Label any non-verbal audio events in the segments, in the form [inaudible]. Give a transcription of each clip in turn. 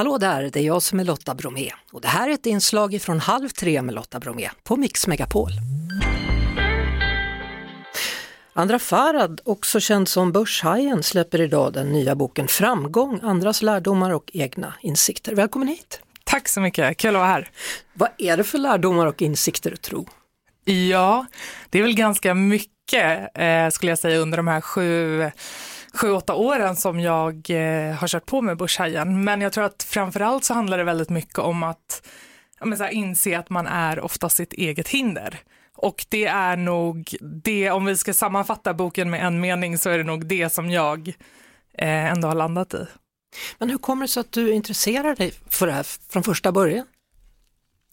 Hallå där, det är jag som är Lotta Bromé och det här är ett inslag från Halv tre med Lotta Bromé på Mix Megapol. Andra Farad, också känd som Börshajen, släpper idag den nya boken Framgång, andras lärdomar och egna insikter. Välkommen hit! Tack så mycket, kul att vara här. Vad är det för lärdomar och insikter tro? Ja, det är väl ganska mycket eh, skulle jag säga under de här sju sju, åtta åren som jag eh, har kört på med Börshajen. Men jag tror att framförallt så handlar det väldigt mycket om att ja, så här, inse att man är ofta sitt eget hinder. Och det är nog det, om vi ska sammanfatta boken med en mening så är det nog det som jag eh, ändå har landat i. Men hur kommer det sig att du intresserar dig för det här från första början?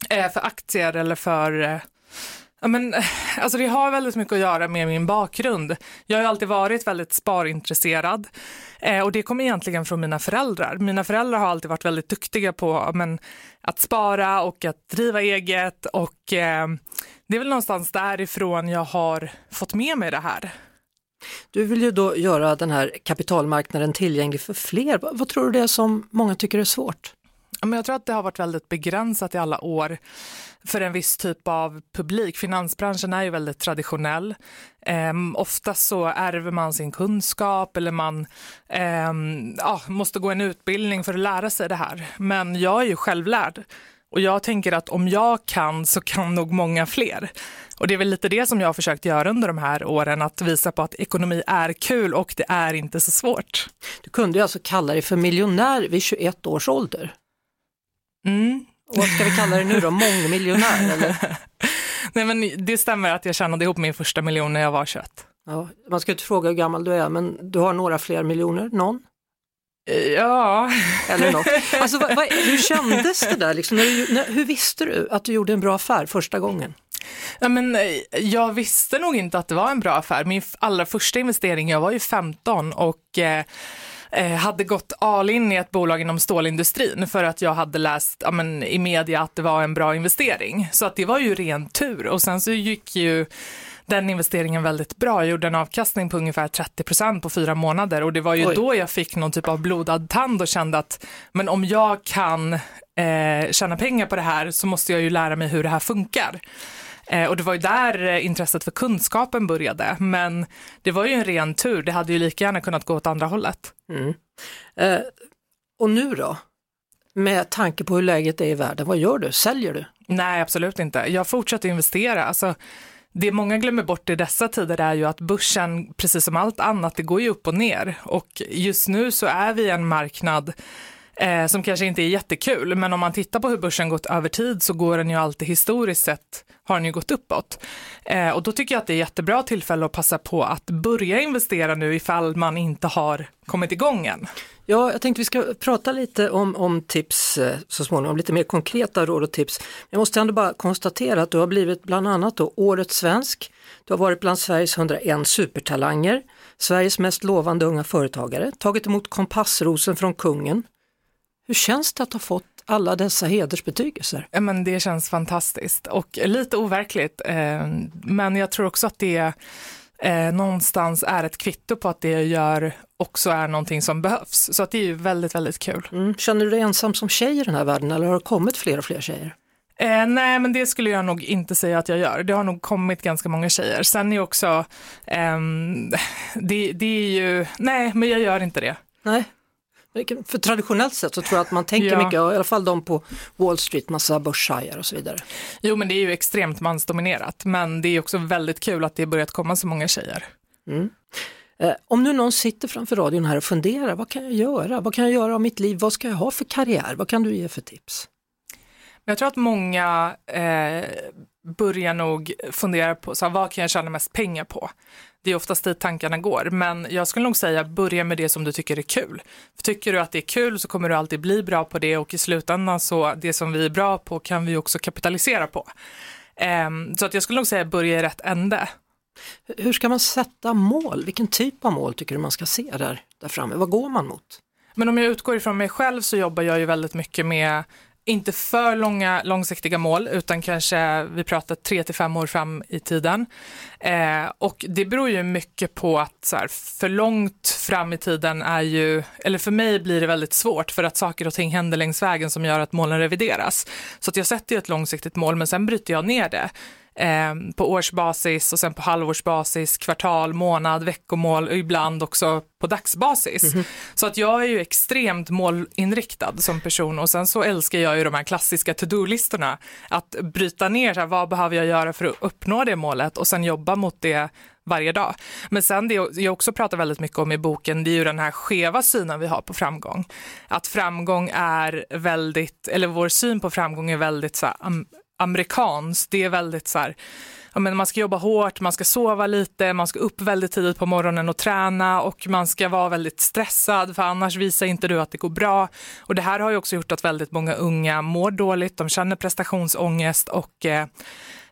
Eh, för aktier eller för eh, Ja, men, [sighs] alltså det har väldigt mycket att göra med min bakgrund. Jag har alltid varit väldigt sparintresserad eh, och det kommer egentligen från mina föräldrar. Mina föräldrar har alltid varit väldigt duktiga på men, att spara och att driva eget och eh, det är väl någonstans därifrån jag har fått med mig det här. Du vill ju då göra den här kapitalmarknaden tillgänglig för fler. Vad tror du det är som många tycker är svårt? Jag tror att det har varit väldigt begränsat i alla år för en viss typ av publik. Finansbranschen är ju väldigt traditionell. Ehm, ofta oftast så ärver man sin kunskap eller man ehm, ja, måste gå en utbildning för att lära sig det här. Men jag är ju självlärd och jag tänker att om jag kan så kan nog många fler. Och det är väl lite det som jag har försökt göra under de här åren, att visa på att ekonomi är kul och det är inte så svårt. Du kunde ju alltså kalla dig för miljonär vid 21 års ålder. Mm. Och vad ska vi kalla det nu då, mångmiljonär [laughs] eller? Nej men det stämmer att jag tjänade ihop min första miljon när jag var 21. Ja, man ska inte fråga hur gammal du är men du har några fler miljoner, någon? Ja. Eller något. [laughs] Alltså, vad, vad, hur kändes det där? Liksom, när du, när, hur visste du att du gjorde en bra affär första gången? Ja, men, eh, jag visste nog inte att det var en bra affär. Min allra första investering, jag var ju 15 och eh, eh, hade gått all in i ett bolag inom stålindustrin för att jag hade läst ja, men, i media att det var en bra investering. Så att det var ju ren tur och sen så gick ju den investeringen väldigt bra. Jag gjorde en avkastning på ungefär 30 procent på fyra månader och det var ju Oj. då jag fick någon typ av blodad tand och kände att men om jag kan eh, tjäna pengar på det här så måste jag ju lära mig hur det här funkar. Eh, och det var ju där eh, intresset för kunskapen började. Men det var ju en ren tur, det hade ju lika gärna kunnat gå åt andra hållet. Mm. Eh, och nu då? Med tanke på hur läget är i världen, vad gör du? Säljer du? Nej, absolut inte. Jag fortsätter investera. Alltså, det många glömmer bort i dessa tider är ju att börsen, precis som allt annat, det går ju upp och ner. Och just nu så är vi en marknad eh, som kanske inte är jättekul, men om man tittar på hur börsen gått över tid så går den ju alltid historiskt sett har den ju gått uppåt. Eh, och då tycker jag att det är jättebra tillfälle att passa på att börja investera nu ifall man inte har kommit igång än. Ja, jag tänkte vi ska prata lite om, om tips eh, så småningom, lite mer konkreta råd och tips. Jag måste ändå bara konstatera att du har blivit bland annat då Årets svensk, du har varit bland Sveriges 101 supertalanger, Sveriges mest lovande unga företagare, tagit emot kompassrosen från kungen, hur känns det att ha fått alla dessa hedersbetygelser? Ja, men det känns fantastiskt och lite overkligt. Eh, men jag tror också att det eh, någonstans är ett kvitto på att det jag gör också är någonting som behövs. Så att det är ju väldigt, väldigt kul. Mm. Känner du dig ensam som tjej i den här världen eller har det kommit fler och fler tjejer? Eh, nej, men det skulle jag nog inte säga att jag gör. Det har nog kommit ganska många tjejer. Sen är också, eh, det, det är ju, nej, men jag gör inte det. Nej. För traditionellt sett så tror jag att man tänker ja. mycket, i alla fall de på Wall Street, massa börshajar och så vidare. Jo men det är ju extremt mansdominerat men det är också väldigt kul att det börjat komma så många tjejer. Mm. Eh, om nu någon sitter framför radion här och funderar, vad kan jag göra? Vad kan jag göra av mitt liv? Vad ska jag ha för karriär? Vad kan du ge för tips? Jag tror att många eh, börjar nog fundera på så här, vad kan jag tjäna mest pengar på? Det är oftast dit tankarna går, men jag skulle nog säga börja med det som du tycker är kul. För tycker du att det är kul så kommer du alltid bli bra på det och i slutändan så det som vi är bra på kan vi också kapitalisera på. Um, så att jag skulle nog säga börja i rätt ände. Hur ska man sätta mål? Vilken typ av mål tycker du man ska se där, där framme? Vad går man mot? Men om jag utgår ifrån mig själv så jobbar jag ju väldigt mycket med inte för långa långsiktiga mål utan kanske vi pratar tre till fem år fram i tiden. Eh, och det beror ju mycket på att så här, för långt fram i tiden är ju, eller för mig blir det väldigt svårt för att saker och ting händer längs vägen som gör att målen revideras. Så att jag sätter ju ett långsiktigt mål men sen bryter jag ner det eh, på årsbasis och sen på halvårsbasis, kvartal, månad, veckomål och ibland också på dagsbasis. Mm -hmm. Så att jag är ju extremt målinriktad som person och sen så älskar jag ju de här klassiska to-do-listorna. Att bryta ner, så här, vad behöver jag göra för att uppnå det målet och sen jobba mot det varje dag. Men sen det jag också pratar väldigt mycket om i boken, det är ju den här skeva synen vi har på framgång. Att framgång är väldigt, eller vår syn på framgång är väldigt så här, amerikanskt. Det är väldigt så här, ja, men man ska jobba hårt, man ska sova lite, man ska upp väldigt tidigt på morgonen och träna och man ska vara väldigt stressad för annars visar inte du att det går bra. Och det här har ju också gjort att väldigt många unga mår dåligt, de känner prestationsångest och eh,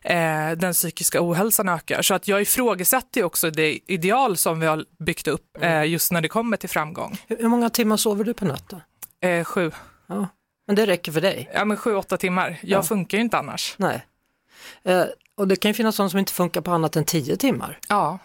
eh, den psykiska ohälsan ökar. Så att jag ifrågasätter ju också det ideal som vi har byggt upp eh, just när det kommer till framgång. Hur många timmar sover du per natt? Eh, sju. Ja. Men det räcker för dig? Ja, men sju, åtta timmar. Jag ja. funkar ju inte annars. Nej. Eh, och det kan ju finnas sådana som inte funkar på annat än tio timmar. Ja.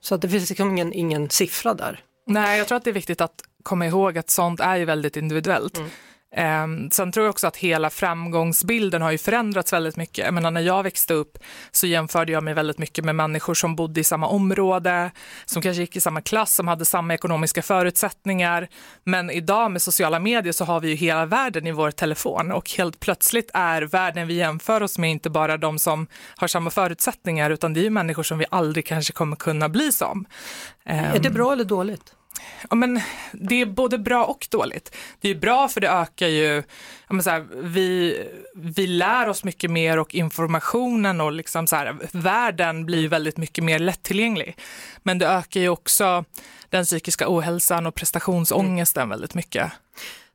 Så att det finns liksom ingen, ingen siffra där. Nej, jag tror att det är viktigt att komma ihåg att sånt är ju väldigt individuellt. Mm. Um, sen tror jag också att hela framgångsbilden har ju förändrats väldigt mycket. Jag menar, när jag växte upp så jämförde jag mig väldigt mycket med människor som bodde i samma område, som kanske gick i samma klass, som hade samma ekonomiska förutsättningar. Men idag med sociala medier så har vi ju hela världen i vår telefon och helt plötsligt är världen vi jämför oss med inte bara de som har samma förutsättningar utan det är ju människor som vi aldrig kanske kommer kunna bli som. Um, är det bra eller dåligt? Ja, men det är både bra och dåligt. Det är bra för det ökar ju, ja, så här, vi, vi lär oss mycket mer och informationen och liksom så här, världen blir väldigt mycket mer lättillgänglig. Men det ökar ju också den psykiska ohälsan och prestationsångesten mm. väldigt mycket.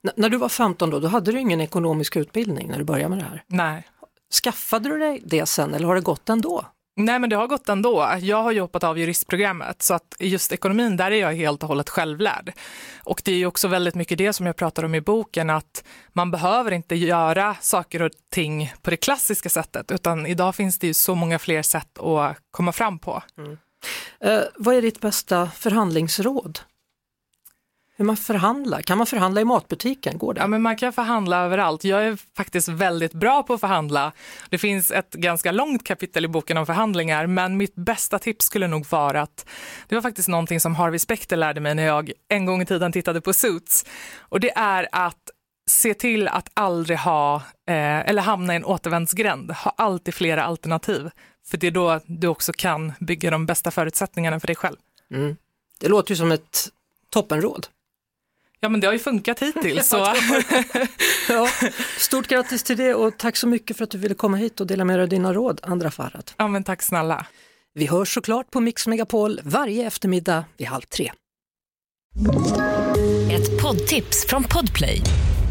N när du var 15 då, då hade du ingen ekonomisk utbildning när du började med det här? Nej. Skaffade du dig det sen eller har det gått ändå? Nej, men det har gått ändå. Jag har ju hoppat av juristprogrammet så att just ekonomin, där är jag helt och hållet självlärd. Och det är ju också väldigt mycket det som jag pratar om i boken, att man behöver inte göra saker och ting på det klassiska sättet, utan idag finns det ju så många fler sätt att komma fram på. Mm. Eh, vad är ditt bästa förhandlingsråd? Hur man förhandlar? Kan man förhandla i matbutiken? Går det? Ja, men man kan förhandla överallt. Jag är faktiskt väldigt bra på att förhandla. Det finns ett ganska långt kapitel i boken om förhandlingar, men mitt bästa tips skulle nog vara att det var faktiskt någonting som Harvey Specter lärde mig när jag en gång i tiden tittade på Suits. Och det är att se till att aldrig ha, eh, eller hamna i en återvändsgränd. Ha alltid flera alternativ. För det är då du också kan bygga de bästa förutsättningarna för dig själv. Mm. Det låter ju som ett toppenråd. Ja men det har ju funkat hittills. [laughs] Så. ja, [laughs] stort grattis till det och tack så mycket för att du ville komma hit och dela med dig av dina råd, Andra Farhat. Ja men tack snälla. Vi hörs såklart på Mix Megapol varje eftermiddag vid halv tre. Ett poddtips från Podplay.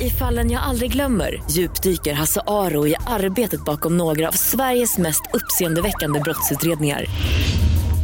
I fallen jag aldrig glömmer djupdyker Hasse Aro i arbetet bakom några av Sveriges mest uppseendeväckande brottsutredningar